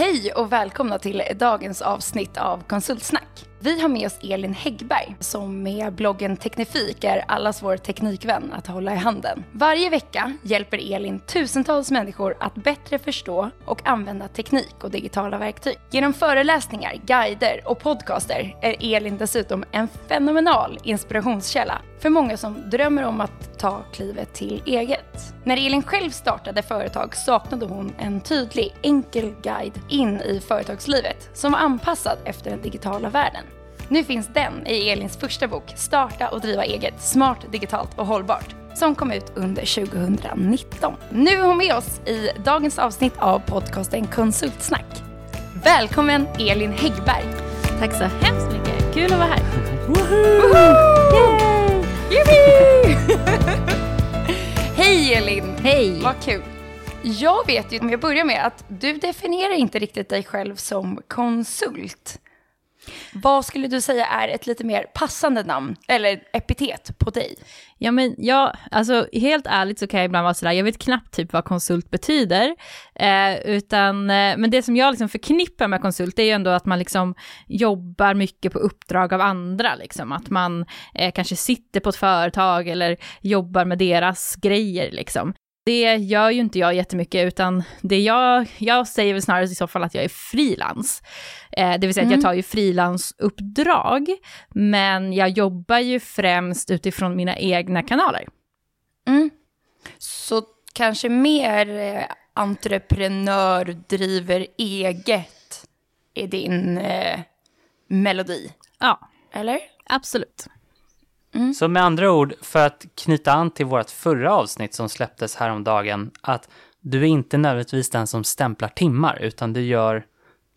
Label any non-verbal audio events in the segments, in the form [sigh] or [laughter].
Hej och välkomna till dagens avsnitt av Konsultsnack. Vi har med oss Elin Häggberg som med bloggen Teknifik är allas vår teknikvän att hålla i handen. Varje vecka hjälper Elin tusentals människor att bättre förstå och använda teknik och digitala verktyg. Genom föreläsningar, guider och podcaster är Elin dessutom en fenomenal inspirationskälla för många som drömmer om att ta klivet till eget. När Elin själv startade företag saknade hon en tydlig, enkel guide in i företagslivet som var anpassad efter den digitala världen. Nu finns den i Elins första bok Starta och driva eget, smart, digitalt och hållbart som kom ut under 2019. Nu är hon med oss i dagens avsnitt av podcasten Konsultsnack. Välkommen Elin Häggberg. Tack så hemskt mycket. Kul att vara här. Hej Elin! Hej! Vad kul. Jag vet ju, om jag börjar med, att du definierar inte riktigt dig själv som konsult. Vad skulle du säga är ett lite mer passande namn, eller epitet, på dig? Ja, men jag, alltså helt ärligt så kan jag ibland vara sådär, jag vet knappt typ vad konsult betyder, eh, utan, eh, men det som jag liksom förknippar med konsult är ju ändå att man liksom jobbar mycket på uppdrag av andra, liksom, att man eh, kanske sitter på ett företag eller jobbar med deras grejer, liksom. Det gör ju inte jag jättemycket, utan det jag, jag säger väl snarare i så fall att jag är frilans. Eh, det vill säga mm. att jag tar ju frilansuppdrag, men jag jobbar ju främst utifrån mina egna kanaler. Mm. Så kanske mer eh, entreprenör, driver eget är din eh, melodi? Ja. Eller? Absolut. Mm. Så med andra ord, för att knyta an till vårt förra avsnitt som släpptes häromdagen, att du är inte nödvändigtvis den som stämplar timmar, utan du gör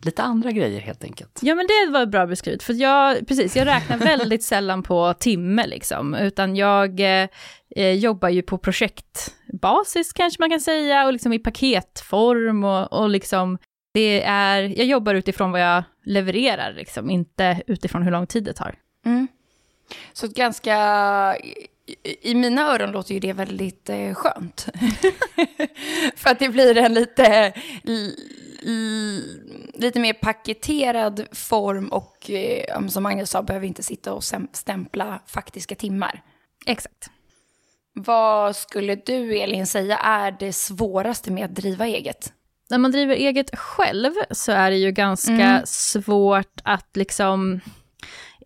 lite andra grejer helt enkelt. Ja men det var bra beskrivet, för jag, precis, jag räknar [laughs] väldigt sällan på timme liksom, utan jag eh, jobbar ju på projektbasis kanske man kan säga, och liksom i paketform och, och liksom, det är, jag jobbar utifrån vad jag levererar liksom, inte utifrån hur lång tid det tar. Mm. Så ganska, i mina öron låter ju det väldigt eh, skönt. [laughs] För att det blir en lite, lite mer paketerad form och eh, som Magnus sa, behöver inte sitta och stämpla faktiska timmar. Exakt. Vad skulle du, Elin, säga är det svåraste med att driva eget? När man driver eget själv så är det ju ganska mm. svårt att liksom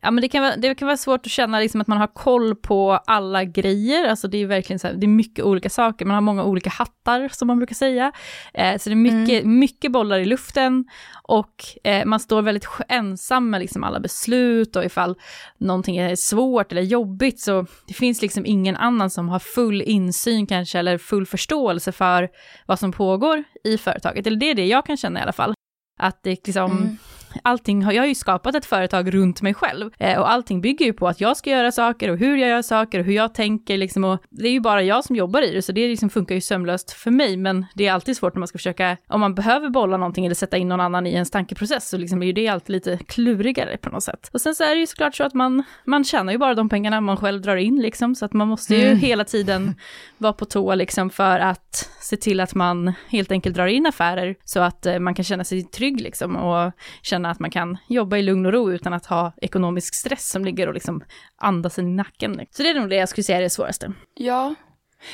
Ja, men det kan, vara, det kan vara svårt att känna liksom att man har koll på alla grejer, alltså det är verkligen så här, det är mycket olika saker, man har många olika hattar som man brukar säga. Eh, så det är mycket, mm. mycket bollar i luften och eh, man står väldigt ensam med liksom alla beslut och ifall någonting är svårt eller jobbigt så det finns liksom ingen annan som har full insyn kanske eller full förståelse för vad som pågår i företaget, eller det är det jag kan känna i alla fall. Att det liksom, mm allting har, jag har ju skapat ett företag runt mig själv eh, och allting bygger ju på att jag ska göra saker och hur jag gör saker och hur jag tänker liksom och det är ju bara jag som jobbar i det så det liksom funkar ju sömlöst för mig men det är alltid svårt när man ska försöka, om man behöver bolla någonting eller sätta in någon annan i ens tankeprocess så liksom är ju det alltid lite klurigare på något sätt. Och sen så är det ju såklart så att man, man tjänar ju bara de pengarna man själv drar in liksom så att man måste ju mm. hela tiden [laughs] vara på tå liksom för att se till att man helt enkelt drar in affärer så att eh, man kan känna sig trygg liksom och känna att man kan jobba i lugn och ro utan att ha ekonomisk stress som ligger och liksom andas i nacken. Liksom. Så det är nog det jag skulle säga är det svåraste. Ja,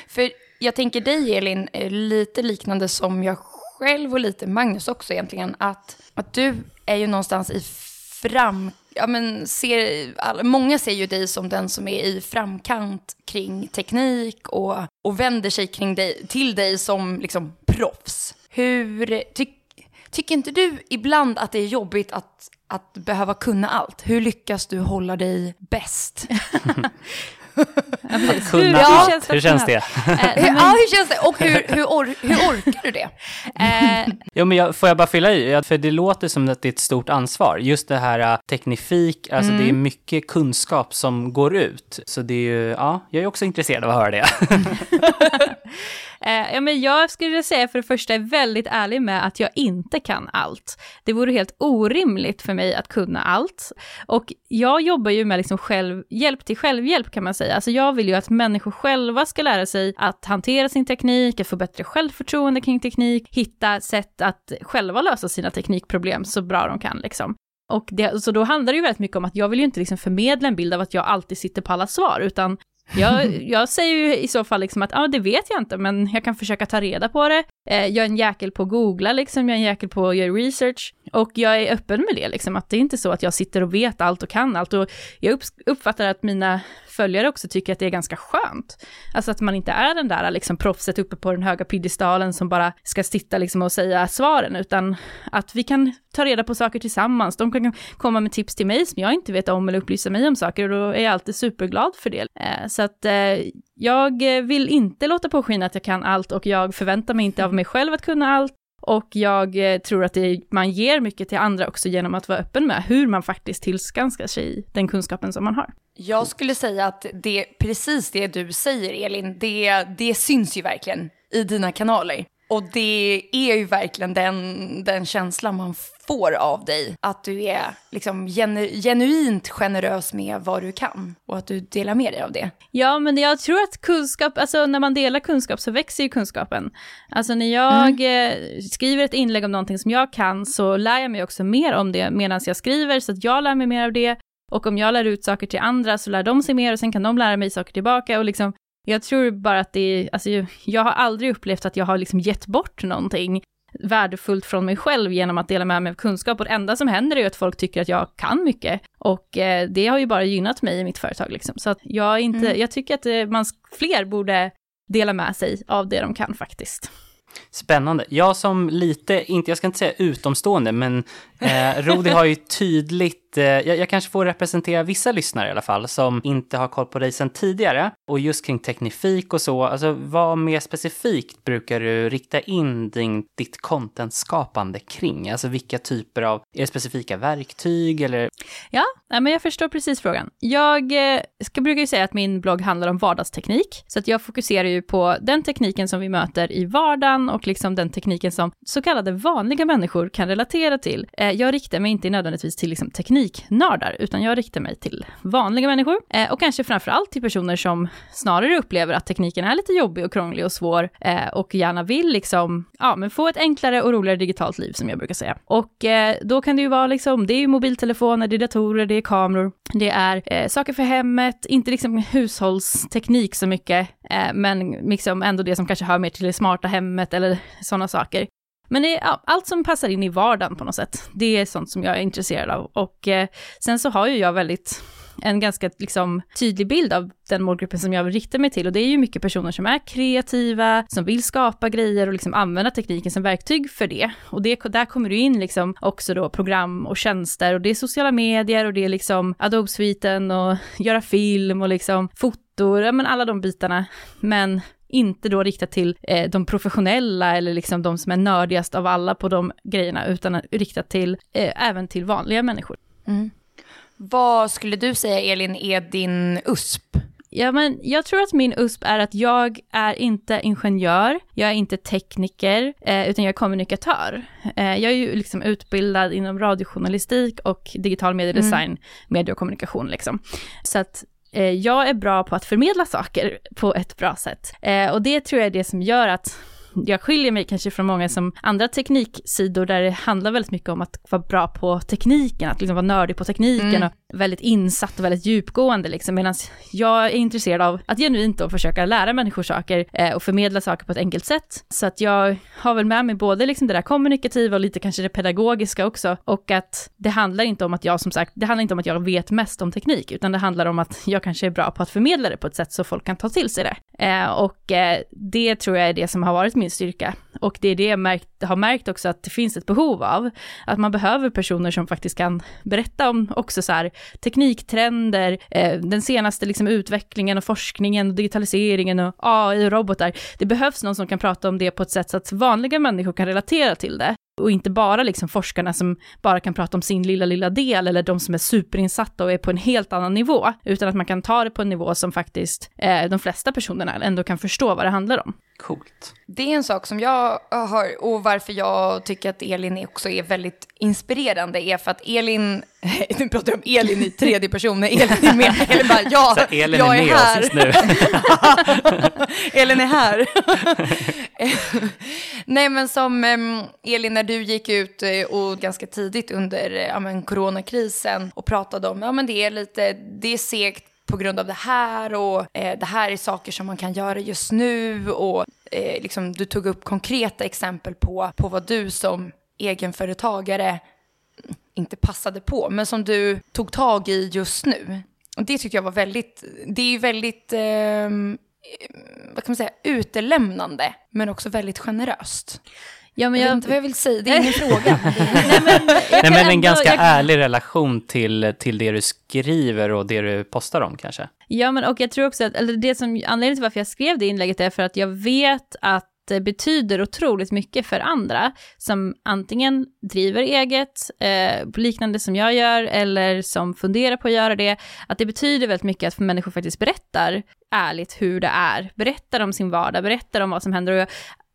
för jag tänker dig Elin, eh, lite liknande som jag själv och lite Magnus också egentligen, att, att du är ju någonstans i fram... Ja, men ser, många ser ju dig som den som är i framkant kring teknik och, och vänder sig kring dig, till dig som liksom proffs. Hur, tycker... Tycker inte du ibland att det är jobbigt att, att behöva kunna allt? Hur lyckas du hålla dig bäst? [laughs] att kunna ja. allt, hur känns det? hur, [laughs] ja, hur känns det? Och hur, hur, or, hur orkar du det? [laughs] Eh, jo, men jag, får jag bara fylla i? För det låter som att det är ett stort ansvar. Just det här uh, teknifik, alltså mm. det är mm. mycket kunskap som går ut. Så det är ju, ja, jag är också intresserad av att höra det. Eh, ja, men jag skulle säga för det första är väldigt ärlig med att jag inte kan allt. Det vore helt orimligt för mig att kunna allt. Och jag jobbar ju med liksom själv, hjälp till självhjälp kan man säga. Alltså jag vill ju att människor själva ska lära sig att hantera sin teknik, att få bättre självförtroende kring teknik, hitta sätt att själva lösa sina teknikproblem så bra de kan liksom. Och det, så då handlar det ju väldigt mycket om att jag vill ju inte liksom förmedla en bild av att jag alltid sitter på alla svar, utan jag, jag säger ju i så fall liksom att, ja ah, det vet jag inte, men jag kan försöka ta reda på det. Eh, jag är en jäkel på att googla liksom, jag är en jäkel på att göra research. Och jag är öppen med det liksom, att det är inte så att jag sitter och vet allt och kan allt. Och jag uppfattar att mina följare också tycker att det är ganska skönt. Alltså att man inte är den där liksom proffset uppe på den höga piedestalen som bara ska sitta liksom och säga svaren, utan att vi kan ta reda på saker tillsammans. De kan komma med tips till mig som jag inte vet om eller upplysa mig om saker och då är jag alltid superglad för det. Eh, så att eh, jag vill inte låta påskina att jag kan allt och jag förväntar mig inte av mig själv att kunna allt. Och jag eh, tror att det, man ger mycket till andra också genom att vara öppen med hur man faktiskt tillskansar sig den kunskapen som man har. Jag skulle säga att det precis det du säger Elin, det, det syns ju verkligen i dina kanaler. Och det är ju verkligen den, den känslan man får av dig. Att du är liksom genu, genuint generös med vad du kan och att du delar med dig av det. Ja, men jag tror att kunskap, alltså när man delar kunskap så växer ju kunskapen. Alltså när jag mm. eh, skriver ett inlägg om någonting som jag kan så lär jag mig också mer om det medan jag skriver så att jag lär mig mer av det. Och om jag lär ut saker till andra så lär de sig mer och sen kan de lära mig saker tillbaka och liksom jag tror bara att det är, alltså jag har aldrig upplevt att jag har liksom gett bort någonting värdefullt från mig själv genom att dela med mig av kunskap. Och det enda som händer är ju att folk tycker att jag kan mycket. Och eh, det har ju bara gynnat mig i mitt företag liksom. Så att jag, inte, mm. jag tycker att eh, man, fler borde dela med sig av det de kan faktiskt. Spännande. Jag som lite, inte, jag ska inte säga utomstående, men eh, Rodi har ju tydligt Eh, jag, jag, kanske får representera vissa lyssnare i alla fall som inte har koll på dig sedan tidigare. Och just kring teknifik och så, alltså vad mer specifikt brukar du rikta in din, ditt contentskapande kring? Alltså vilka typer av, är det specifika verktyg eller? Ja, men jag förstår precis frågan. Jag eh, ska brukar ju säga att min blogg handlar om vardagsteknik, så att jag fokuserar ju på den tekniken som vi möter i vardagen och liksom den tekniken som så kallade vanliga människor kan relatera till. Eh, jag riktar mig inte nödvändigtvis till liksom tekniknördar, utan jag riktar mig till vanliga människor eh, och kanske framförallt till personer som snarare upplever att tekniken är lite jobbig och krånglig och svår eh, och gärna vill liksom, ja, men få ett enklare och roligare digitalt liv som jag brukar säga. Och eh, då kan det ju vara liksom, det är ju mobiltelefoner, det är datorer, det är kameror, det är eh, saker för hemmet, inte liksom hushållsteknik så mycket, eh, men liksom ändå det som kanske hör mer till det smarta hemmet eller sådana saker. Men det är ja, allt som passar in i vardagen på något sätt. Det är sånt som jag är intresserad av. Och eh, sen så har ju jag väldigt en ganska liksom, tydlig bild av den målgruppen som jag vill rikta mig till. Och det är ju mycket personer som är kreativa, som vill skapa grejer och liksom använda tekniken som verktyg för det. Och det, där kommer du in liksom också då program och tjänster och det är sociala medier och det är liksom Adobe-sviten och [laughs] göra film och liksom fotor, ja men alla de bitarna. Men inte då riktat till eh, de professionella eller liksom de som är nördigast av alla på de grejerna, utan riktat till eh, även till vanliga människor. Mm. Vad skulle du säga, Elin, är din USP? Ja, men jag tror att min USP är att jag är inte ingenjör, jag är inte tekniker, eh, utan jag är kommunikatör. Eh, jag är ju liksom utbildad inom radiojournalistik och digital mediedesign, mm. medie och kommunikation liksom. Så att Eh, jag är bra på att förmedla saker på ett bra sätt. Eh, och det tror jag är det som gör att jag skiljer mig kanske från många som andra tekniksidor där det handlar väldigt mycket om att vara bra på tekniken, att liksom vara nördig på tekniken mm. och väldigt insatt och väldigt djupgående liksom, medan jag är intresserad av att genuint då försöka lära människor saker eh, och förmedla saker på ett enkelt sätt. Så att jag har väl med mig både liksom det där kommunikativa och lite kanske det pedagogiska också och att det handlar inte om att jag som sagt, det handlar inte om att jag vet mest om teknik, utan det handlar om att jag kanske är bra på att förmedla det på ett sätt så folk kan ta till sig det. Eh, och eh, det tror jag är det som har varit min styrka. Och det är det jag märkt, har märkt också att det finns ett behov av. Att man behöver personer som faktiskt kan berätta om också så här tekniktrender, eh, den senaste liksom utvecklingen och forskningen och digitaliseringen och AI och robotar. Det behövs någon som kan prata om det på ett sätt så att vanliga människor kan relatera till det. Och inte bara liksom forskarna som bara kan prata om sin lilla, lilla del eller de som är superinsatta och är på en helt annan nivå, utan att man kan ta det på en nivå som faktiskt eh, de flesta personerna ändå kan förstå vad det handlar om. Coolt. Det är en sak som jag har, och varför jag tycker att Elin också är väldigt inspirerande, är för att Elin, [laughs] nu pratar jag om Elin i tredje person, när Elin är med, [laughs] Elin bara, ja, Så Elin jag är är med här. oss nu. [laughs] Elin är här. Nej, men som em, Elin, när du gick ut eh, och ganska tidigt under eh, ja, men, coronakrisen och pratade om, ja men det är lite, det är segt på grund av det här och eh, det här är saker som man kan göra just nu och eh, liksom, du tog upp konkreta exempel på, på vad du som egenföretagare inte passade på, men som du tog tag i just nu. Och det tycker jag var väldigt, det är ju väldigt, eh, vad kan man säga, utelämnande, men också väldigt generöst. Ja, men Jag vet jag, inte vad jag vill säga, det är ingen [laughs] fråga. nej, men, Nej, men en ändå- ganska jag, ärlig relation till, till det du skriver och det du postar om kanske. Ja, men och jag tror också att, eller det som, anledningen till varför jag skrev det inlägget är för att jag vet att det betyder otroligt mycket för andra som antingen driver eget, eh, liknande som jag gör, eller som funderar på att göra det, att det betyder väldigt mycket att människor faktiskt berättar ärligt hur det är, berättar om sin vardag, berättar om vad som händer. Och jag,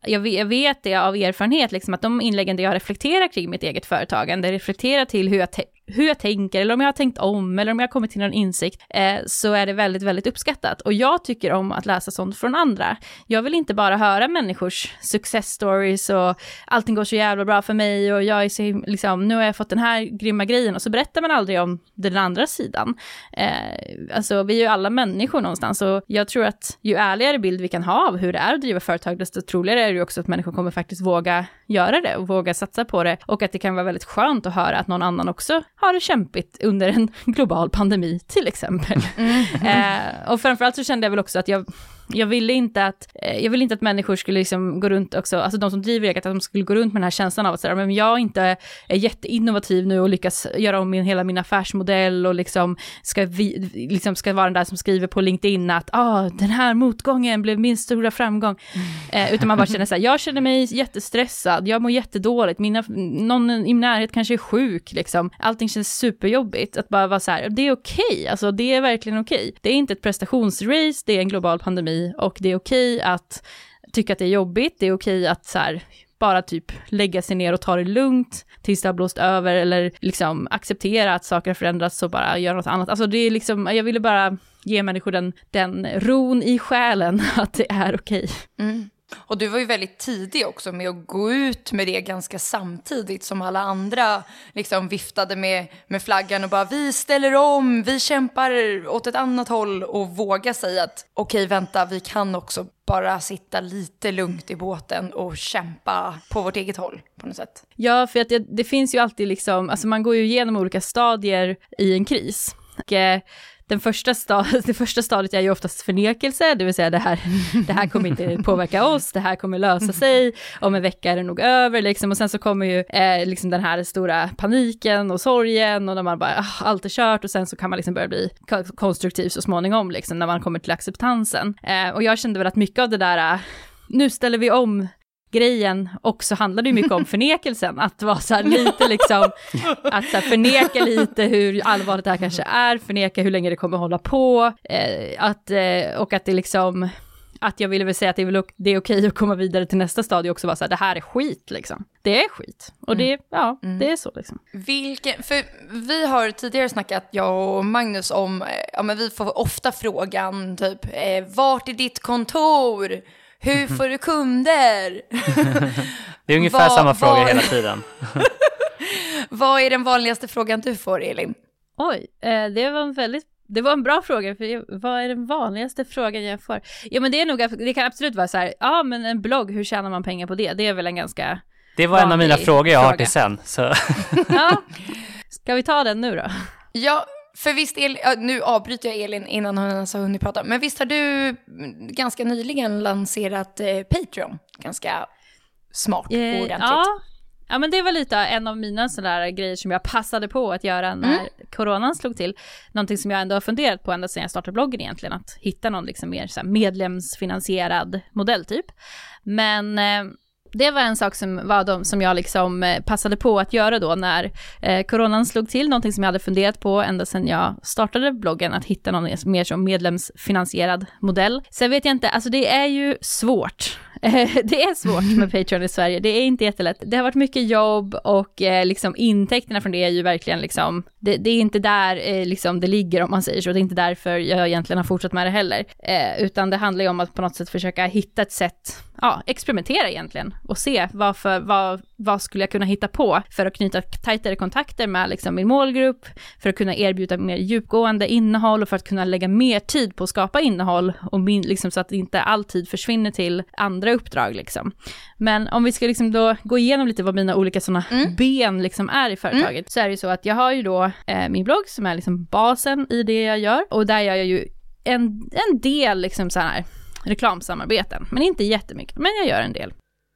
jag vet, jag vet det av erfarenhet, liksom, att de inläggen där jag reflekterar kring mitt eget företagande, reflekterar till hur jag, hur jag tänker, eller om jag har tänkt om, eller om jag har kommit till någon insikt, eh, så är det väldigt, väldigt uppskattat. Och jag tycker om att läsa sånt från andra. Jag vill inte bara höra människors success stories och allting går så jävla bra för mig och jag är så, liksom, nu har jag fått den här grymma grejen och så berättar man aldrig om den andra sidan. Eh, alltså, vi är ju alla människor någonstans och jag tror att ju ärligare bild vi kan ha av hur det är att driva företag, desto troligare är det ju också att människor kommer faktiskt våga göra det och våga satsa på det och att det kan vara väldigt skönt att höra att någon annan också har det kämpigt under en global pandemi till exempel. eh, och framförallt så kände jag väl också att jag jag ville inte att, eh, jag ville inte att människor skulle liksom gå runt också, alltså de som driver eget, att de skulle gå runt med den här känslan av att säga, men jag inte är jätteinnovativ nu och lyckas göra om min, hela min affärsmodell och liksom ska, vi, liksom ska vara den där som skriver på LinkedIn att ah, den här motgången blev min stora framgång. Eh, utan man bara känner så här, jag känner mig jättestressad, jag mår jättedåligt, mina, någon i min närhet kanske är sjuk, liksom. allting känns superjobbigt. Att bara vara så här, det är okej, alltså det är verkligen okej. Det är inte ett prestationsrace, det är en global pandemi och det är okej att tycka att det är jobbigt, det är okej att så här, bara typ lägga sig ner och ta det lugnt tills det har blåst över eller liksom acceptera att saker har förändrats och bara göra något annat. Alltså det är liksom, jag ville bara ge människor den, den ron i själen [laughs] att det är okej. Mm. Och du var ju väldigt tidig också med att gå ut med det ganska samtidigt som alla andra liksom viftade med, med flaggan och bara vi ställer om, vi kämpar åt ett annat håll och våga säga att okej vänta, vi kan också bara sitta lite lugnt i båten och kämpa på vårt eget håll på något sätt. Ja, för att det, det finns ju alltid liksom, alltså man går ju igenom olika stadier i en kris. Och, eh, den första, sta- [laughs] det första stadiet är ju oftast förnekelse, det vill säga det här, [laughs] det här kommer inte påverka oss, det här kommer lösa sig, om en vecka är det nog över, liksom. och sen så kommer ju eh, liksom den här stora paniken och sorgen och när man bara, ah, allt är kört och sen så kan man liksom börja bli ko- konstruktiv så småningom, liksom, när man kommer till acceptansen. Eh, och jag kände väl att mycket av det där, eh, nu ställer vi om grejen också handlade ju mycket om [laughs] förnekelsen, att vara så här lite liksom, att så förneka lite hur allvarligt det här kanske är, förneka hur länge det kommer hålla på, eh, att, eh, och att det liksom, att jag ville väl säga att det är, det är okej att komma vidare till nästa stadie också, vara så här, det här är skit liksom. Det är skit. Och det, ja, det är så liksom. Vilken, för vi har tidigare snackat, jag och Magnus, om, eh, ja men vi får ofta frågan typ, eh, vart är ditt kontor? Hur får du kunder? [laughs] Det är ungefär Vad- samma frågor vad- hela tiden. [laughs] Vad är den vanligaste frågan du får, Elin? Oj, eh, det var en väldigt det var en bra fråga, för vad är den vanligaste frågan jag får? Ja men det är nog, det kan absolut vara så här, ja men en blogg, hur tjänar man pengar på det? Det är väl en ganska, Det var en av mina frågor jag har fråga. till sen. Så. [laughs] ja. Ska vi ta den nu då? Ja, för visst, El, nu avbryter jag Elin innan hon ens har hunnit prata, men visst har du ganska nyligen lanserat eh, Patreon? Ganska smart och Eh, ordentligt. ja. ja, men det var lite en av mina sådana grejer som jag passade på att göra när Mm. coronan slog till. Någonting som jag ändå har funderat på ända sedan jag startade bloggen egentligen, att hitta någon liksom mer medlemsfinansierad modell typ. Men eh, det var en sak som, var de, som jag liksom eh, passade på att göra då när eh, coronan slog till, någonting som jag hade funderat på ända sedan jag startade bloggen, att hitta någon mer som medlemsfinansierad modell. Sen vet jag inte, alltså det är ju svårt [laughs] det är svårt med [laughs] Patreon i Sverige, det är inte jättelätt. Det har varit mycket jobb och eh, liksom intäkterna från det är ju verkligen liksom, det, det är inte där eh, liksom det ligger om man säger så, det är inte därför jag egentligen har fortsatt med det heller. Eh, utan det handlar ju om att på något sätt försöka hitta ett sätt ja, experimentera egentligen och se vad, för, vad, vad skulle jag kunna hitta på för att knyta tajtare kontakter med liksom min målgrupp, för att kunna erbjuda mer djupgående innehåll och för att kunna lägga mer tid på att skapa innehåll och min, liksom, så att inte all tid försvinner till andra uppdrag liksom. Men om vi ska liksom då gå igenom lite vad mina olika sådana mm. ben liksom är i företaget, mm. så är det ju så att jag har ju då eh, min blogg som är liksom basen i det jag gör och där gör jag ju en, en del liksom så här reklamsamarbeten, men inte jättemycket, men jag gör en del.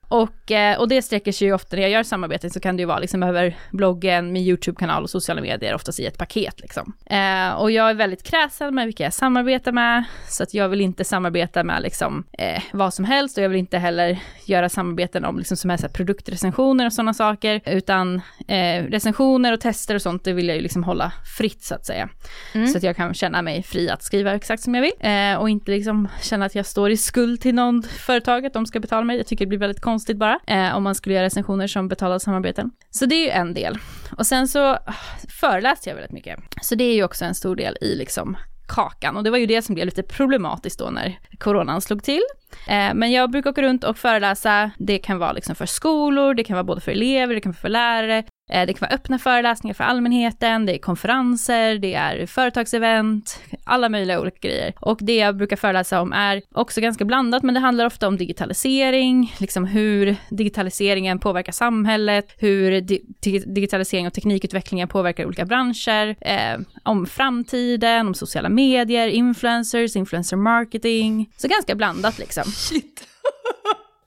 Och, eh, och det sträcker sig ju ofta, när jag gör samarbeten så kan det ju vara liksom över bloggen, min YouTube-kanal och sociala medier, oftast i ett paket liksom. Eh, och jag är väldigt kräsen med vilka jag samarbetar med, så att jag vill inte samarbeta med liksom eh, vad som helst och jag vill inte heller göra samarbeten om liksom som är så produktrecensioner och sådana saker, utan eh, recensioner och tester och sånt, det vill jag ju liksom hålla fritt så att säga. Mm. Så att jag kan känna mig fri att skriva exakt som jag vill eh, och inte liksom känna att jag står i skuld till någon företag, att de ska betala mig. Jag tycker det blir väldigt konstigt konstigt bara, eh, om man skulle göra recensioner som betalade samarbeten. Så det är ju en del. Och sen så ah, föreläste jag väldigt mycket. Så det är ju också en stor del i liksom kakan. Och det var ju det som blev lite problematiskt då när coronan slog till. Eh, men jag brukar åka runt och föreläsa. Det kan vara liksom för skolor, det kan vara både för elever, det kan vara för lärare. Eh, det kan vara öppna föreläsningar för allmänheten, det är konferenser, det är företagsevent, alla möjliga olika grejer. Och det jag brukar föreläsa om är också ganska blandat, men det handlar ofta om digitalisering, liksom hur digitaliseringen påverkar samhället, hur di digitalisering och teknikutvecklingen påverkar olika branscher, eh, om framtiden, om sociala medier, influencers, influencer marketing. Så ganska blandat liksom. Shit.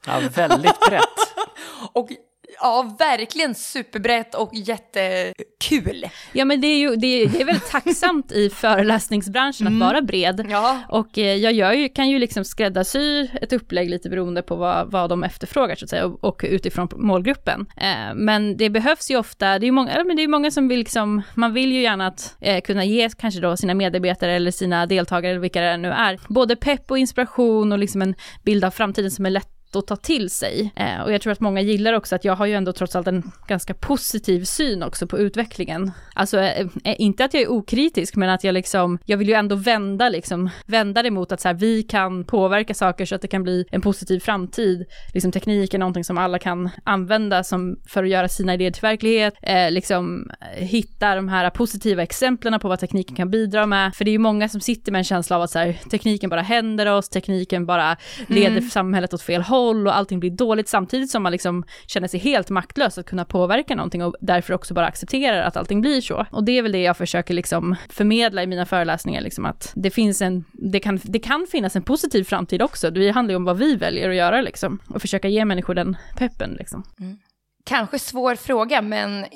ja, väldigt brett. [laughs] och Ja, verkligen superbrett och jättekul. Ja, men det är ju det är, det är väldigt tacksamt i föreläsningsbranschen mm. att vara bred. Ja. Och eh, jag gör ju, kan ju liksom skräddarsy ett upplägg lite beroende på vad, vad de efterfrågar så att säga och, och utifrån målgruppen. Eh, men det behövs ju ofta, det är ju många, men det är många som vill liksom, man vill ju gärna att eh, kunna ge kanske då sina medarbetare eller sina deltagare eller vilka det nu är, både pepp och inspiration och liksom en bild av framtiden som är lätt att ta till sig. Eh, och jag tror att många gillar också att jag har ju ändå trots allt en ganska positiv syn också på utvecklingen. Alltså eh, eh inte att jag är okritisk, men att jag liksom, jag vill ju ändå vända liksom, vända det mot att så här, vi kan påverka saker så att det kan bli en positiv framtid. Liksom teknik är någonting som alla kan använda som, för att göra sina idéer till verklighet, eh, liksom hitta de här positiva exemplen på vad tekniken kan bidra med. För det är ju många som sitter med en känsla av att så här, tekniken bara händer oss, tekniken bara leder mm. samhället åt fel håll håll och allting blir dåligt samtidigt som man liksom känner sig helt maktlös att kunna påverka någonting och därför också bara accepterar att allting blir så. Och det är väl det jag försöker liksom förmedla i mina föreläsningar, liksom att det finns en, det kan, det kan finnas en positiv framtid också. Det handlar ju om vad vi väljer att göra liksom och försöka ge människor den peppen liksom. Mm. Kanske svår fråga, men eh,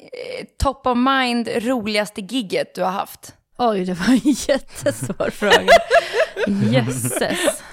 top of mind roligaste gigget du har haft? Oj, det var en [laughs] jättesvår fråga. [laughs] Jösses.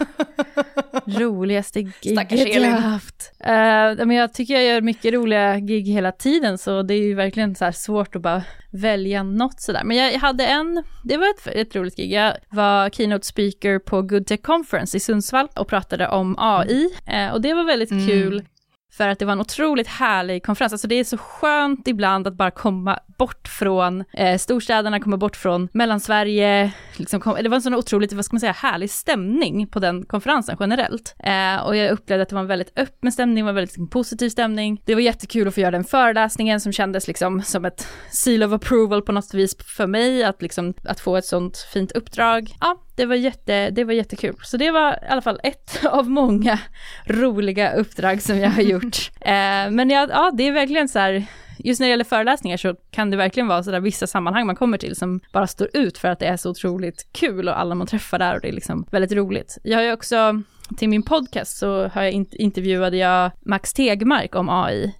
Roligaste [laughs] giget jag har haft. Uh, men jag tycker jag gör mycket roliga gig hela tiden, så det är ju verkligen så svårt att bara välja något sådär. Men jag hade en, det var ett, ett roligt gig. Jag var keynote speaker på Good Tech Conference i Sundsvall och pratade om AI. Uh, eh, och det var väldigt mm. kul för att det var en otroligt härlig konferens. Alltså det är så skönt ibland att bara komma bort från eh, storstäderna, komma bort från Mellansverige. Liksom kom, det var en sån otroligt, vad ska man säga, härlig stämning på den konferensen generellt. Eh, och jag upplevde att det var en väldigt öppen stämning, var en väldigt liksom, positiv stämning. Det var jättekul att få göra den föreläsningen som kändes liksom som ett seal of approval på något vis för mig, att liksom att få ett sånt fint uppdrag. Ja, det var, jätte, det var jättekul. Så det var i alla fall ett [laughs] av många roliga uppdrag som jag har gjort. [laughs] Eh, men ja, ja, det är verkligen så här, just när det gäller föreläsningar så kan det verkligen vara sådär vissa sammanhang man kommer till som bara står ut för att det är så otroligt kul och alla man träffar där och det är liksom väldigt roligt. Jag har ju också, till min podcast så har jag intervjuade jag Max Tegmark om AI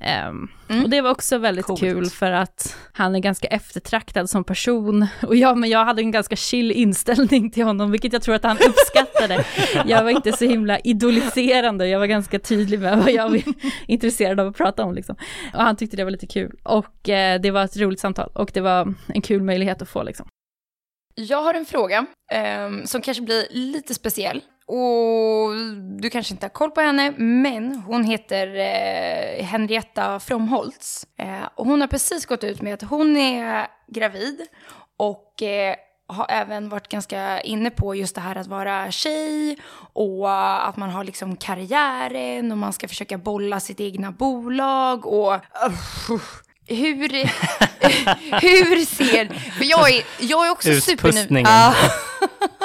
Um, mm. Och det var också väldigt Coolt. kul för att han är ganska eftertraktad som person. Och ja, men jag hade en ganska chill inställning till honom, vilket jag tror att han uppskattade. [laughs] jag var inte så himla idoliserande, jag var ganska tydlig med vad jag var [laughs] intresserad av att prata om. Liksom. Och han tyckte det var lite kul. Och eh, det var ett roligt samtal och det var en kul möjlighet att få. Liksom. Jag har en fråga eh, som kanske blir lite speciell. Och du kanske inte har koll på henne, men hon heter eh, Henrietta Fromholtz. Eh, och hon har precis gått ut med att hon är gravid och eh, har även varit ganska inne på just det här att vara tjej och att man har liksom karriären och man ska försöka bolla sitt egna bolag och uh, hur, [laughs] hur ser... För jag är, jag är också supernyfiken. Ja.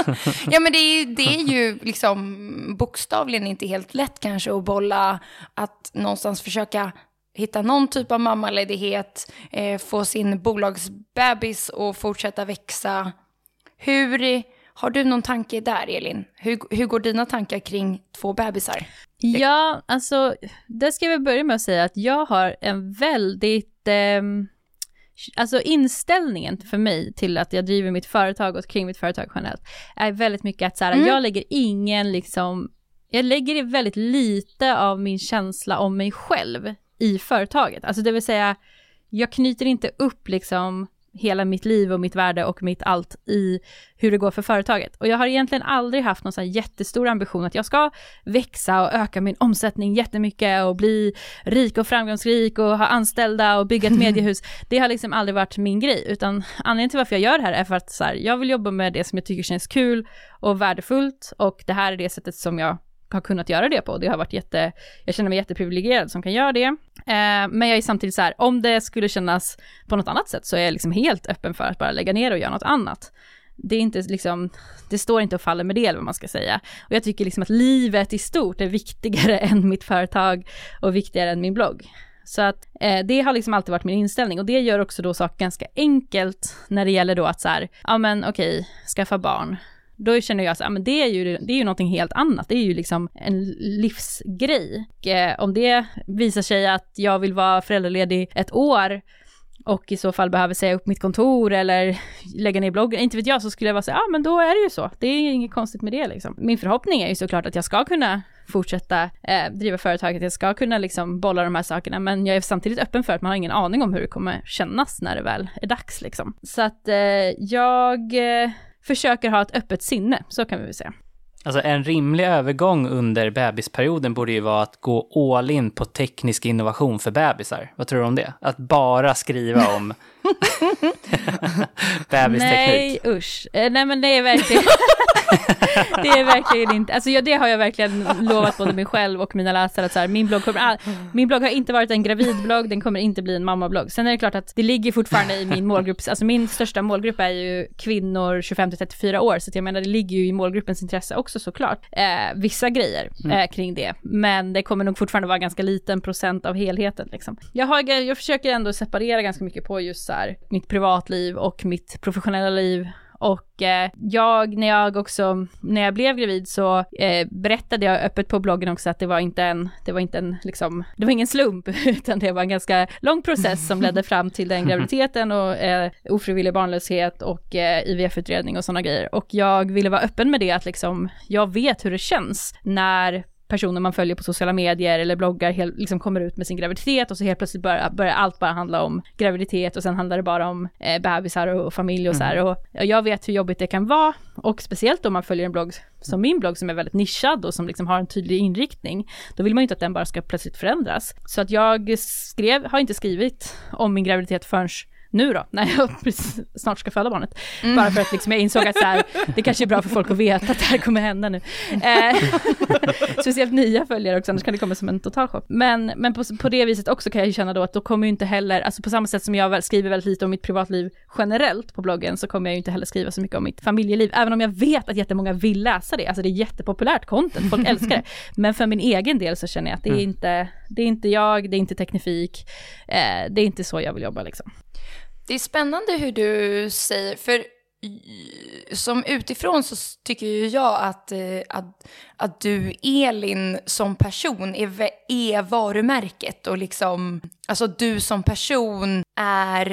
[laughs] ja, men det är, det är ju liksom bokstavligen inte helt lätt kanske att bolla, att någonstans försöka hitta någon typ av mammaledighet, eh, få sin bolagsbebis och fortsätta växa. Hur, har du någon tanke där, Elin? Hur, hur går dina tankar kring två bebisar? Ja, alltså, det ska vi börja med att säga att jag har en väldigt, eh, alltså inställningen för mig till att jag driver mitt företag och kring mitt företag generellt, är väldigt mycket att så här, mm. jag lägger ingen liksom, jag lägger väldigt lite av min känsla om mig själv i företaget. Alltså det vill säga, jag knyter inte upp liksom hela mitt liv och mitt värde och mitt allt i hur det går för företaget. Och jag har egentligen aldrig haft någon sån jättestor ambition att jag ska växa och öka min omsättning jättemycket och bli rik och framgångsrik och ha anställda och bygga ett [laughs] mediehus. Det har liksom aldrig varit min grej, utan anledningen till varför jag gör det här är för att så här, jag vill jobba med det som jag tycker känns kul och värdefullt och det här är det sättet som jag har kunnat göra det på. Det har varit jätte, jag känner mig jätteprivilegierad som kan göra det. Eh, men jag är samtidigt så här, om det skulle kännas på något annat sätt så är jag liksom helt öppen för att bara lägga ner och göra något annat. Det är inte liksom, det står inte och faller med det eller vad man ska säga. Och jag tycker liksom att livet i stort är viktigare [laughs] än mitt företag och viktigare än min blogg. Så att eh, det har liksom alltid varit min inställning och det gör också då saker ganska enkelt när det gäller då att så här, ja men okej, okay, skaffa barn då känner jag så ah, men det, är ju, det är ju någonting helt annat, det är ju liksom en livsgrej. Och, eh, om det visar sig att jag vill vara föräldraledig ett år och i så fall behöver säga upp mitt kontor eller lägga ner bloggen, inte vet jag, så skulle jag vara så ja ah, men då är det ju så. Det är inget konstigt med det liksom. Min förhoppning är ju såklart att jag ska kunna fortsätta eh, driva företaget, jag ska kunna liksom bolla de här sakerna, men jag är samtidigt öppen för att man har ingen aning om hur det kommer kännas när det väl är dags liksom. Så att eh, jag eh, försöker ha ett öppet sinne, så kan vi väl säga. Alltså en rimlig övergång under bebisperioden borde ju vara att gå all in på teknisk innovation för bebisar. Vad tror du om det? Att bara skriva om. [laughs] Nej, usch. Eh, nej men det är verkligen... [laughs] det är verkligen inte, alltså ja, det har jag verkligen lovat både mig själv och mina läsare att så här, min blogg kommer, all, min blogg har inte varit en gravidblogg, den kommer inte bli en mammablogg. Sen är det klart att det ligger fortfarande i min målgrupp, alltså min största målgrupp är ju kvinnor 25 34 år, så jag menar det ligger ju i målgruppens intresse också såklart, eh, vissa grejer mm. eh, kring det. Men det kommer nog fortfarande vara ganska liten procent av helheten liksom. Jag, har, jag försöker ändå separera ganska mycket på just så här, mitt privatliv och mitt professionella liv och eh, jag, när jag också, när jag blev gravid så eh, berättade jag öppet på bloggen också att det var inte en, det var inte en liksom, det var ingen slump, [laughs] utan det var en ganska lång process som ledde fram till den graviditeten och eh, ofrivillig barnlöshet och eh, IVF-utredning och sådana grejer. Och jag ville vara öppen med det att liksom, jag vet hur det känns när personer man följer på sociala medier eller bloggar helt, liksom kommer ut med sin graviditet och så helt plötsligt börjar, börjar allt bara handla om graviditet och sen handlar det bara om eh, bebisar och, och familj och mm. så här. Mm. Och jag vet hur jobbigt det kan vara och speciellt om man följer en blogg som min blogg som är väldigt nischad och som liksom har en tydlig inriktning, då vill man ju inte att den bara ska plötsligt förändras. Så att jag skrev, har inte skrivit om min graviditet förrän nu då, när jag [laughs] snart ska föda barnet. Mm. Bara för att liksom jag insåg att så här, det kanske är bra för folk att veta att det här kommer hända nu. [laughs] Eh, speciellt nya följare också, annars kan det komma som en totalchock. Men, men på, på det viset också kan jag ju känna då att då kommer ju inte heller, alltså på samma sätt som jag skriver väldigt lite om mitt privatliv generellt på bloggen, så kommer jag ju inte heller skriva så mycket om mitt familjeliv, även om jag vet att jättemånga vill läsa det. Alltså det är jättepopulärt content, folk [laughs] älskar det. Men för min egen del så känner jag att det är mm. inte, det är inte jag, det är inte teknifik, eh, det är inte så jag vill jobba liksom. Det är spännande hur du säger, för som utifrån så tycker ju jag att, eh, att, att du, Elin, som person är, är varumärket och liksom, alltså du som person är,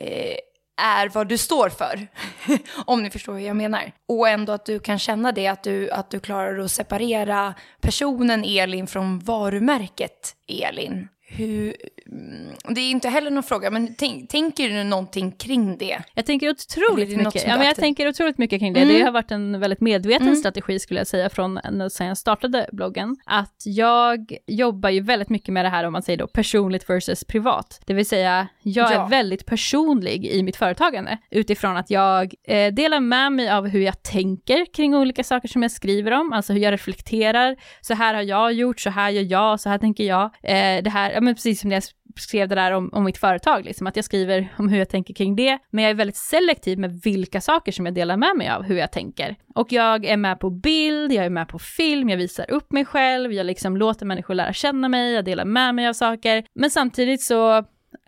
eh, är vad du står för. [laughs] Om ni förstår hur jag menar. Och ändå att du kan känna det, att du, att du klarar att separera personen Elin från varumärket Elin hur, mm, det är inte heller någon fråga, men tänk, tänker du någonting kring det? Jag tänker otroligt mycket, ja, men jag tänker otroligt mycket kring det. Mm. Det har varit en väldigt medveten Mm. strategi skulle jag säga från när sen jag startade bloggen. Att jag jobbar ju väldigt mycket med det här om man säger då personligt versus privat. Det vill säga, jag Ja. är väldigt personlig i mitt företagande utifrån att jag eh, delar med mig av hur jag tänker kring olika saker som jag skriver om, alltså hur jag reflekterar. Så här har jag gjort, så här gör jag, så här tänker jag. Eh, det här, men precis som när jag skrev det där om, om mitt företag, liksom, att jag skriver om hur jag tänker kring det, men jag är väldigt selektiv med vilka saker som jag delar med mig av hur jag tänker. Och jag är med på bild, jag är med på film, jag visar upp mig själv, jag liksom låter människor lära känna mig, jag delar med mig av saker, men samtidigt så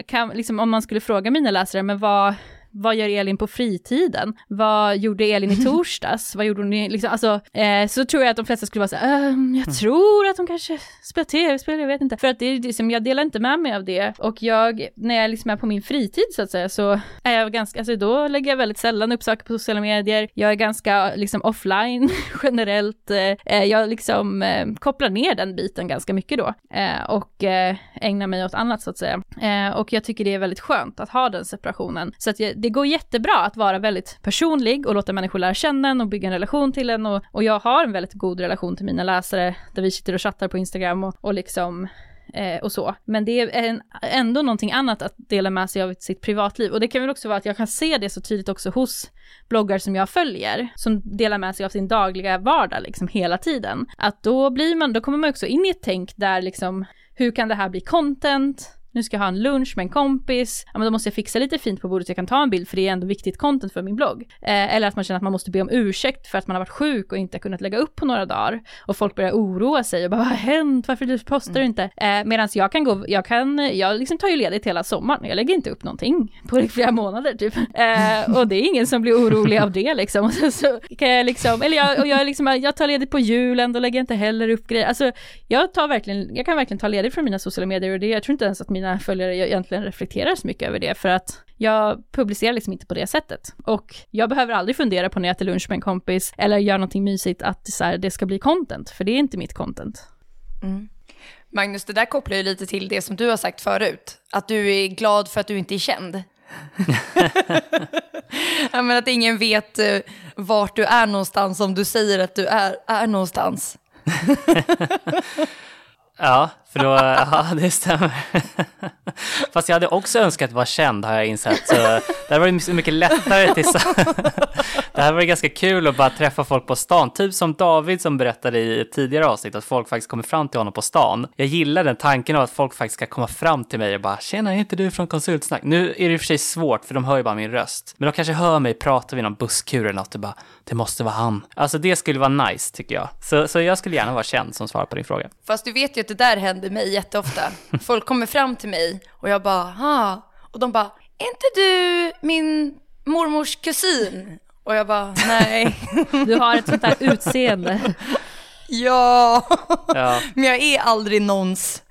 kan, liksom, om man skulle fråga mina läsare, men vad, vad gör Elin på fritiden? Vad gjorde Elin i [laughs] torsdags? vad gjorde hon i, liksom, alltså, eh, så tror jag att de flesta skulle vara så här, "Ehm, jag tror att hon kanske spelar tv-spel, jag vet inte. För att det är liksom, jag delar inte med mig av det. Och jag, när jag liksom är på min fritid så att säga, så är jag ganska, alltså då lägger jag väldigt sällan upp saker på sociala medier. Jag är ganska liksom offline [laughs] generellt. Eh, jag liksom eh, kopplar ner den biten ganska mycket då. Eh, och ägna mig åt annat så att säga. Eh, och jag tycker det är väldigt skönt att ha den separationen. Så att jag, det går jättebra att vara väldigt personlig och låta människor lära känna en och bygga en relation till en. Och, och jag har en väldigt god relation till mina läsare där vi sitter och chattar på Instagram och, och liksom eh, och så. Men det är en, ändå någonting annat att dela med sig av sitt privatliv. Och det kan väl också vara att jag kan se det så tydligt också hos bloggar som jag följer, som delar med sig av sin dagliga vardag liksom hela tiden. Att då blir man, då kommer man också in i ett tänk där liksom, hur kan det här bli content? Nu ska jag ha en lunch med en kompis, ja men då måste jag fixa lite fint på bordet så jag kan ta en bild för det är ändå viktigt content för min blogg. Eh, eller att man känner att man måste be om ursäkt för att man har varit sjuk och inte kunnat lägga upp på några dagar. Och folk börjar oroa sig och bara vad har hänt, varför du postar du inte? Eh, Medan jag kan gå, jag kan, jag liksom tar ju ledigt hela sommaren, jag lägger inte upp någonting på flera månader typ. Eh, och det är ingen som blir orolig av det liksom. [laughs] Och så, så kan jag liksom, eller jag, och jag, liksom, jag tar ledigt på julen, då lägger jag inte heller upp grejer. Alltså jag tar verkligen, jag kan verkligen ta ledigt från mina sociala medier och det, jag tror inte ens att mina följare egentligen reflekterar så mycket över det för att jag publicerar liksom inte på det sättet. Och jag behöver aldrig fundera på när jag äter lunch med en kompis eller gör någonting mysigt att så här, det ska bli content, för det är inte mitt content. Magnus, det där kopplar ju lite till det som du har sagt förut. Att du är glad för att du inte är känd. [laughs] ja, men att ingen vet uh, vart du är någonstans om du säger att du är, är någonstans. [laughs] Ja, för då, [laughs] ja det stämmer. [laughs] Fast jag hade också önskat vara känd har jag insett. Så det hade varit så mycket lättare till [laughs] Det här var ganska kul att bara träffa folk på stan. Typ som David som berättade i ett tidigare avsnitt att folk faktiskt kommer fram till honom på stan. Jag gillar den tanken av att folk faktiskt ska komma fram till mig och bara “Tjena, är inte du från Konsultsnack?” Nu är det i och för sig svårt för de hör ju bara min röst. Men de kanske hör mig prata vid någon busskur eller något och bara “Det måste vara han”. Alltså det skulle vara nice tycker jag. Så, så jag skulle gärna vara känd som svar på din fråga. Fast du vet ju att det där händer mig jätteofta. Folk kommer fram till mig och jag bara “ha” och de bara “är inte du min mormors kusin?” och jag bara “nej”. [laughs] Du har ett sånt där utseende. ja, Ja. [laughs] men jag är aldrig någons.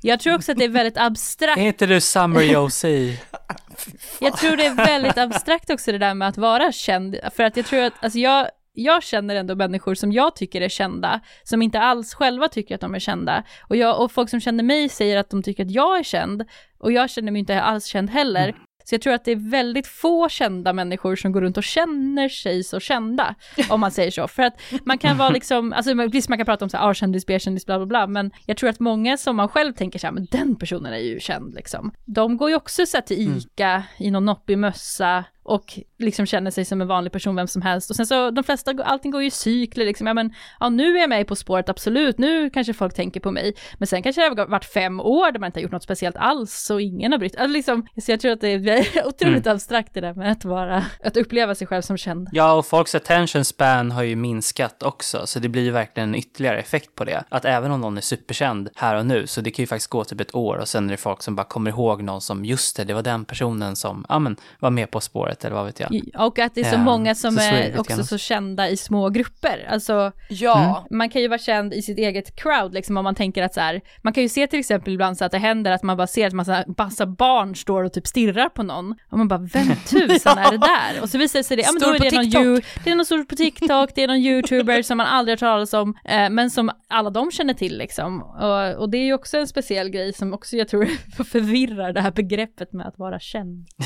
Jag tror också att det är väldigt abstrakt Är inte du Summer Josie? [laughs] Jag tror det är väldigt abstrakt också det där med att vara känd, för att jag tror att, alltså jag, jag känner ändå människor som jag tycker är kända, som inte alls själva tycker att de är kända. Och, jag, och folk som känner mig säger att de tycker att jag är känd, och jag känner mig inte alls känd heller. Så jag tror att det är väldigt få kända människor som går runt och känner sig så kända, om man säger så. För att man kan vara liksom, alltså visst man kan prata om så här, A-kändis, B-kändis, bla bla bla, men jag tror att många som man själv tänker så här, men den personen är ju känd liksom. De går ju också så här till ICA i någon noppig mössa och liksom känner sig som en vanlig person, vem som helst. Och sen så, de flesta, allting går ju i cykler liksom, ja men, ja nu är jag med På spåret, absolut, nu kanske folk tänker på mig. Men sen kanske det har varit fem år där man inte har gjort något speciellt alls, och ingen har brytt alltså, liksom, Så jag tror att det är [laughs] otroligt abstrakt det där med att vara, att uppleva sig själv som känd. Ja, och folks attention span har ju minskat också, så det blir ju verkligen en ytterligare effekt på det. Att även om någon är superkänd här och nu, så det kan ju faktiskt gå typ ett år och sen är det folk som bara kommer ihåg någon som, just det, det var den personen som, ja men, var med På spåret. Året eller vad vet jag. Och att det är så Ja, många som så är också så kända i små grupper. Alltså, Ja. man kan ju vara känd i sitt eget crowd, liksom om man tänker att så här, man kan ju se till exempel ibland så att det händer att man bara ser att massa, massa barn står och typ stirrar på någon, och man bara, vem tusan [laughs] är det där? Och så visar det sig det, ja men då är på det någon, det är någon stor på TikTok, det är någon youtuber som man aldrig har talat om, eh, men som alla de känner till liksom. Och, och det är ju också en speciell grej som också jag tror [laughs] förvirrar det här begreppet med att vara känd. [laughs]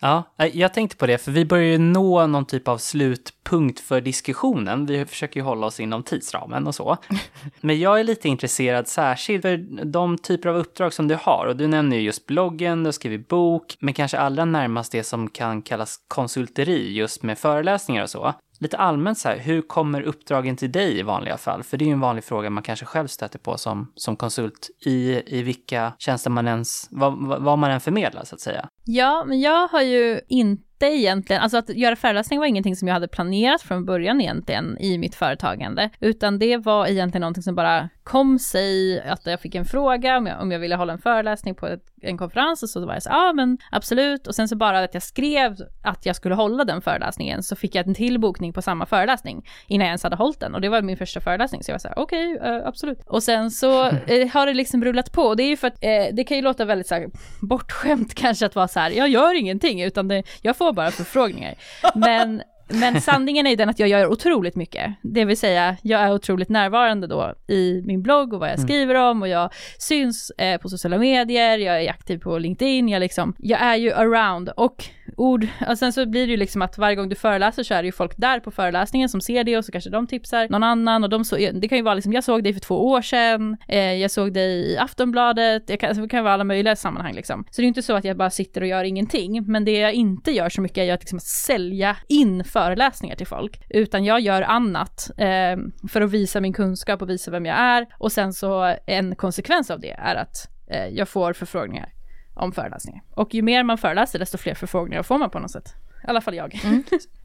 Ja, eh, jag tänkte på det, för vi börjar ju nå någon typ av slutpunkt för diskussionen. Vi försöker ju hålla oss inom tidsramen och så. [laughs] Men jag är lite intresserad särskilt för de typer av uppdrag som du har. Och du nämner ju just bloggen, du har skrivit bok, men kanske allra närmast det som kan kallas konsulteri, just med föreläsningar och så. Lite allmänt så här, hur kommer uppdragen till dig i vanliga fall? För det är ju en vanlig fråga man kanske själv stöter på som, som konsult i, i vilka tjänster man ens, vad, vad vad man än förmedlar så att säga. Ja, men jag har ju inte egentligen, alltså att göra föreläsning var ingenting som jag hade planerat från början egentligen i mitt företagande, utan det var egentligen någonting som bara kom sig, att jag fick en fråga om jag, om jag ville hålla en föreläsning på ett, en konferens och så var jag så, ja men absolut, och sen så bara att jag skrev att jag skulle hålla den föreläsningen så fick jag en till bokning på samma föreläsning innan jag ens hade hållit den. Och det var min första föreläsning så jag var så här, okej, eh, absolut. Och sen så [laughs] eh, har det liksom rullat på. Och det är ju för att eh, det kan ju låta väldigt så här bortskämt kanske att vara så här, jag gör ingenting utan det, jag får bara förfrågningar. Men men sanningen är ju den att jag gör otroligt mycket. Det vill säga, jag är otroligt närvarande då i min blogg och vad jag skriver om och jag syns eh, på sociala medier, jag är aktiv på LinkedIn, jag liksom, jag är ju around och ord, och sen så blir det ju liksom att varje gång du föreläser så är det ju folk där på föreläsningen som ser det och så kanske de tipsar någon annan och de så, det kan ju vara liksom, jag såg dig för två år sedan, eh, jag såg dig i Aftonbladet, jag kan, alltså det kan vara alla möjliga sammanhang liksom. Så det är ju inte så att jag bara sitter och gör ingenting, men det jag inte gör så mycket är ju att liksom sälja in föreläsningar till folk, utan jag gör annat eh, för att visa min kunskap och visa vem jag är och sen så en konsekvens av det är att eh, jag får förfrågningar om föreläsningar. Och ju mer man föreläser desto fler förfrågningar får man på något sätt. I alla fall jag. [laughs]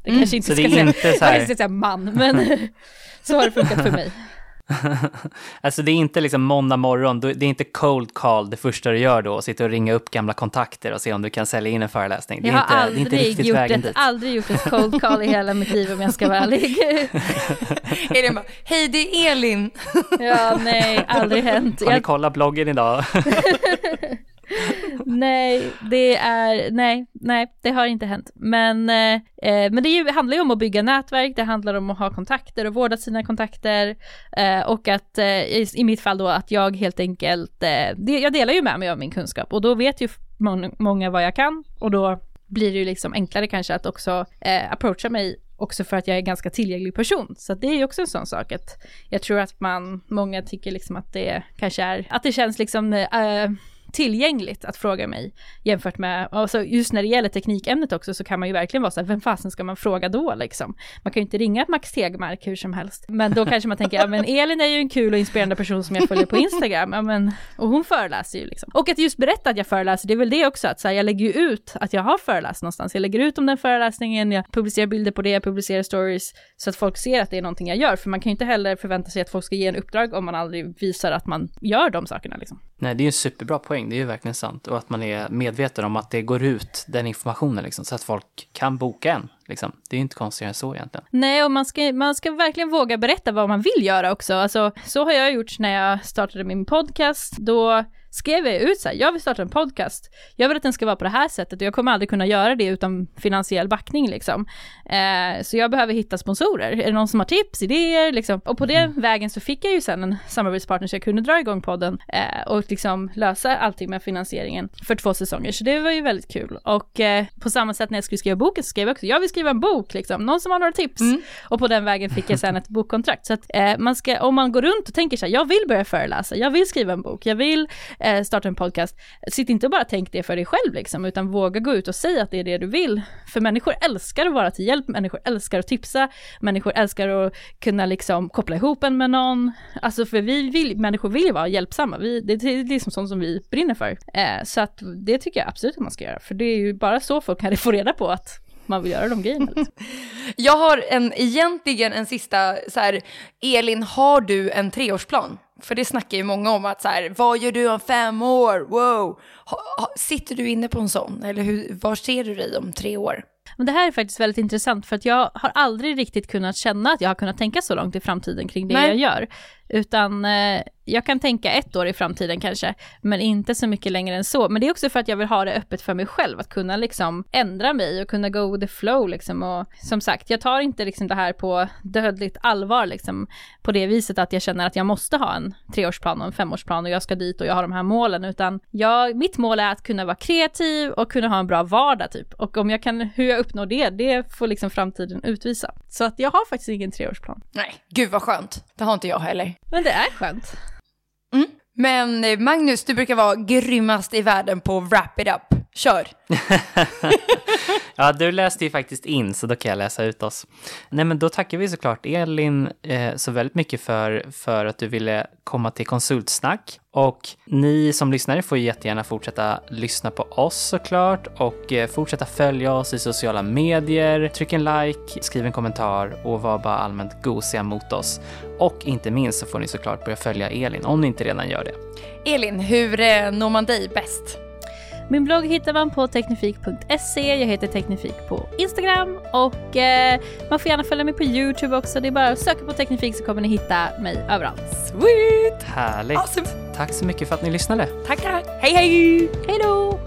det kanske inte Så det ska är säga, inte så [laughs] jag här- kanske ska säga man, men [laughs] så har det funkat för mig. Alltså det är inte liksom måndag morgon, det är inte cold call det första du gör då, sitta och ringa upp gamla kontakter och se om du kan sälja in en föreläsning. Det är, Jag har inte, det är aldrig, inte riktigt gjort vägen ett, dit. aldrig gjort ett cold call i hela mitt liv om jag ska vara ärlig. Elin bara, hej det är Elin. ja, nej, aldrig hänt. Har ni Jag, kollat bloggen idag? [laughs] nej, det är, nej, nej, det har inte hänt. Men, eh, eh men det ju, handlar ju om att bygga nätverk, det handlar om att ha kontakter och vårda sina kontakter. Eh, och att eh, i, i mitt fall då att jag helt enkelt, eh, det, jag delar ju med mig av min kunskap och då vet ju må många vad jag kan och då blir det ju liksom enklare kanske att också eh, approacha mig också för att jag är en ganska tillgänglig person. Så det är ju också en sån sak att jag tror att man, många tycker liksom att det kanske är, att det känns liksom eh, tillgängligt att fråga mig jämfört med, alltså just när det gäller teknikämnet också så kan man ju verkligen vara så här, vem fasen ska man fråga då liksom? Man kan ju inte ringa Max Tegmark hur som helst. Men då kanske man tänker, ja men Elin är ju en kul och inspirerande person som jag följer på Instagram, ja men, och hon föreläser ju liksom. Och att just berätta att jag föreläser, det är väl det också, att så här, jag lägger ju ut att jag har föreläst någonstans, jag lägger ut om den föreläsningen, jag publicerar bilder på det, jag publicerar stories, så att folk ser att det är någonting jag gör, för man kan ju inte heller förvänta sig att folk ska ge en uppdrag om man aldrig visar att man gör de sakerna liksom. Nej, det är ju en superbra poäng, det är ju verkligen sant. Och att man är medveten om att det går ut den informationen liksom, så att folk kan boka en. Liksom. Det är ju inte konstigare än så egentligen. Nej, och man ska, man ska verkligen våga berätta vad man vill göra också. Alltså, så har jag gjort när jag startade min podcast. Då skrev jag ut så här, jag vill starta en podcast. Jag vill att den ska vara på det här sättet och jag kommer aldrig kunna göra det utan finansiell backning liksom. Eh, så jag behöver hitta sponsorer. Är det någon som har tips, idéer liksom? Och på den vägen så fick jag ju sen en samarbetspartner så jag kunde dra igång podden eh, och liksom lösa allting med finansieringen för två säsonger. Så det var ju väldigt kul. Och eh, på samma sätt när jag skulle skriva boken så skrev jag också, jag vill skriva en bok liksom. Någon som har några tips? Och på den vägen fick jag sen [laughs] ett bokkontrakt. Så att eh, man ska, om man går runt och tänker så här, jag vill börja föreläsa, jag vill skriva en bok, jag vill eh, starta en podcast. Sitt inte och bara tänk det för dig själv liksom, utan våga gå ut och säga att det är det du vill. För människor älskar att vara till hjälp, människor älskar att tipsa, människor älskar att kunna liksom koppla ihop en med någon. Alltså för vi vill, människor vill ju vara hjälpsamma, vi, det är liksom sånt som vi brinner för. Eh, så att det tycker jag absolut att man ska göra, för det är ju bara så folk kan få reda på att man vill göra de grejerna. Liksom. [laughs] Jag har en, egentligen en sista, så här, Elin, har du en treårsplan? För det snackar ju många om att så här, vad gör du om fem år? Wow! Ha, ha, sitter du inne på en sån? Eller hur, var ser du dig om tre år? Men det här är faktiskt väldigt intressant för att jag har aldrig riktigt kunnat känna att jag har kunnat tänka så långt i framtiden kring det Nej. jag gör. Utan eh, jag kan tänka ett år i framtiden kanske, men inte så mycket längre än så. Men det är också för att jag vill ha det öppet för mig själv, att kunna liksom ändra mig och kunna go with the flow liksom. Och som sagt, jag tar inte liksom det här på dödligt allvar liksom, på det viset att jag känner att jag måste ha en treårsplan och en femårsplan och jag ska dit och jag har de här målen, utan jag, mitt mål är att kunna vara kreativ och kunna ha en bra vardag typ. Och om jag kan, hur jag uppnår det, det får liksom framtiden utvisa. Så att jag har faktiskt ingen treårsplan. Nej, gud vad skönt. Det har inte jag heller. Men det är skönt. Mm. Men eh, Magnus, du brukar vara grymmast i världen på wrap it up. Kör! [laughs] Ja, du läste ju faktiskt in, så då kan jag läsa ut oss. Nej, men då tackar vi såklart Elin eh, så väldigt mycket för, för att du ville komma till konsultsnack. Och ni som lyssnare får jättegärna fortsätta lyssna på oss såklart och eh, fortsätta följa oss i sociala medier. Tryck en like, skriv en kommentar och var bara allmänt gosiga mot oss. Och inte minst så får ni såklart börja följa Elin om ni inte redan gör det. Elin, hur eh, når man dig bäst? Min blogg hittar man på teknifik.se, jag heter Teknifik på Instagram och eh, man får gärna följa mig på YouTube också. Det är bara att söka på Teknifik så kommer ni hitta mig överallt. Sweet! Härligt! Awesome! Tack så mycket för att ni lyssnade. Tackar! Hej hej! Hej då!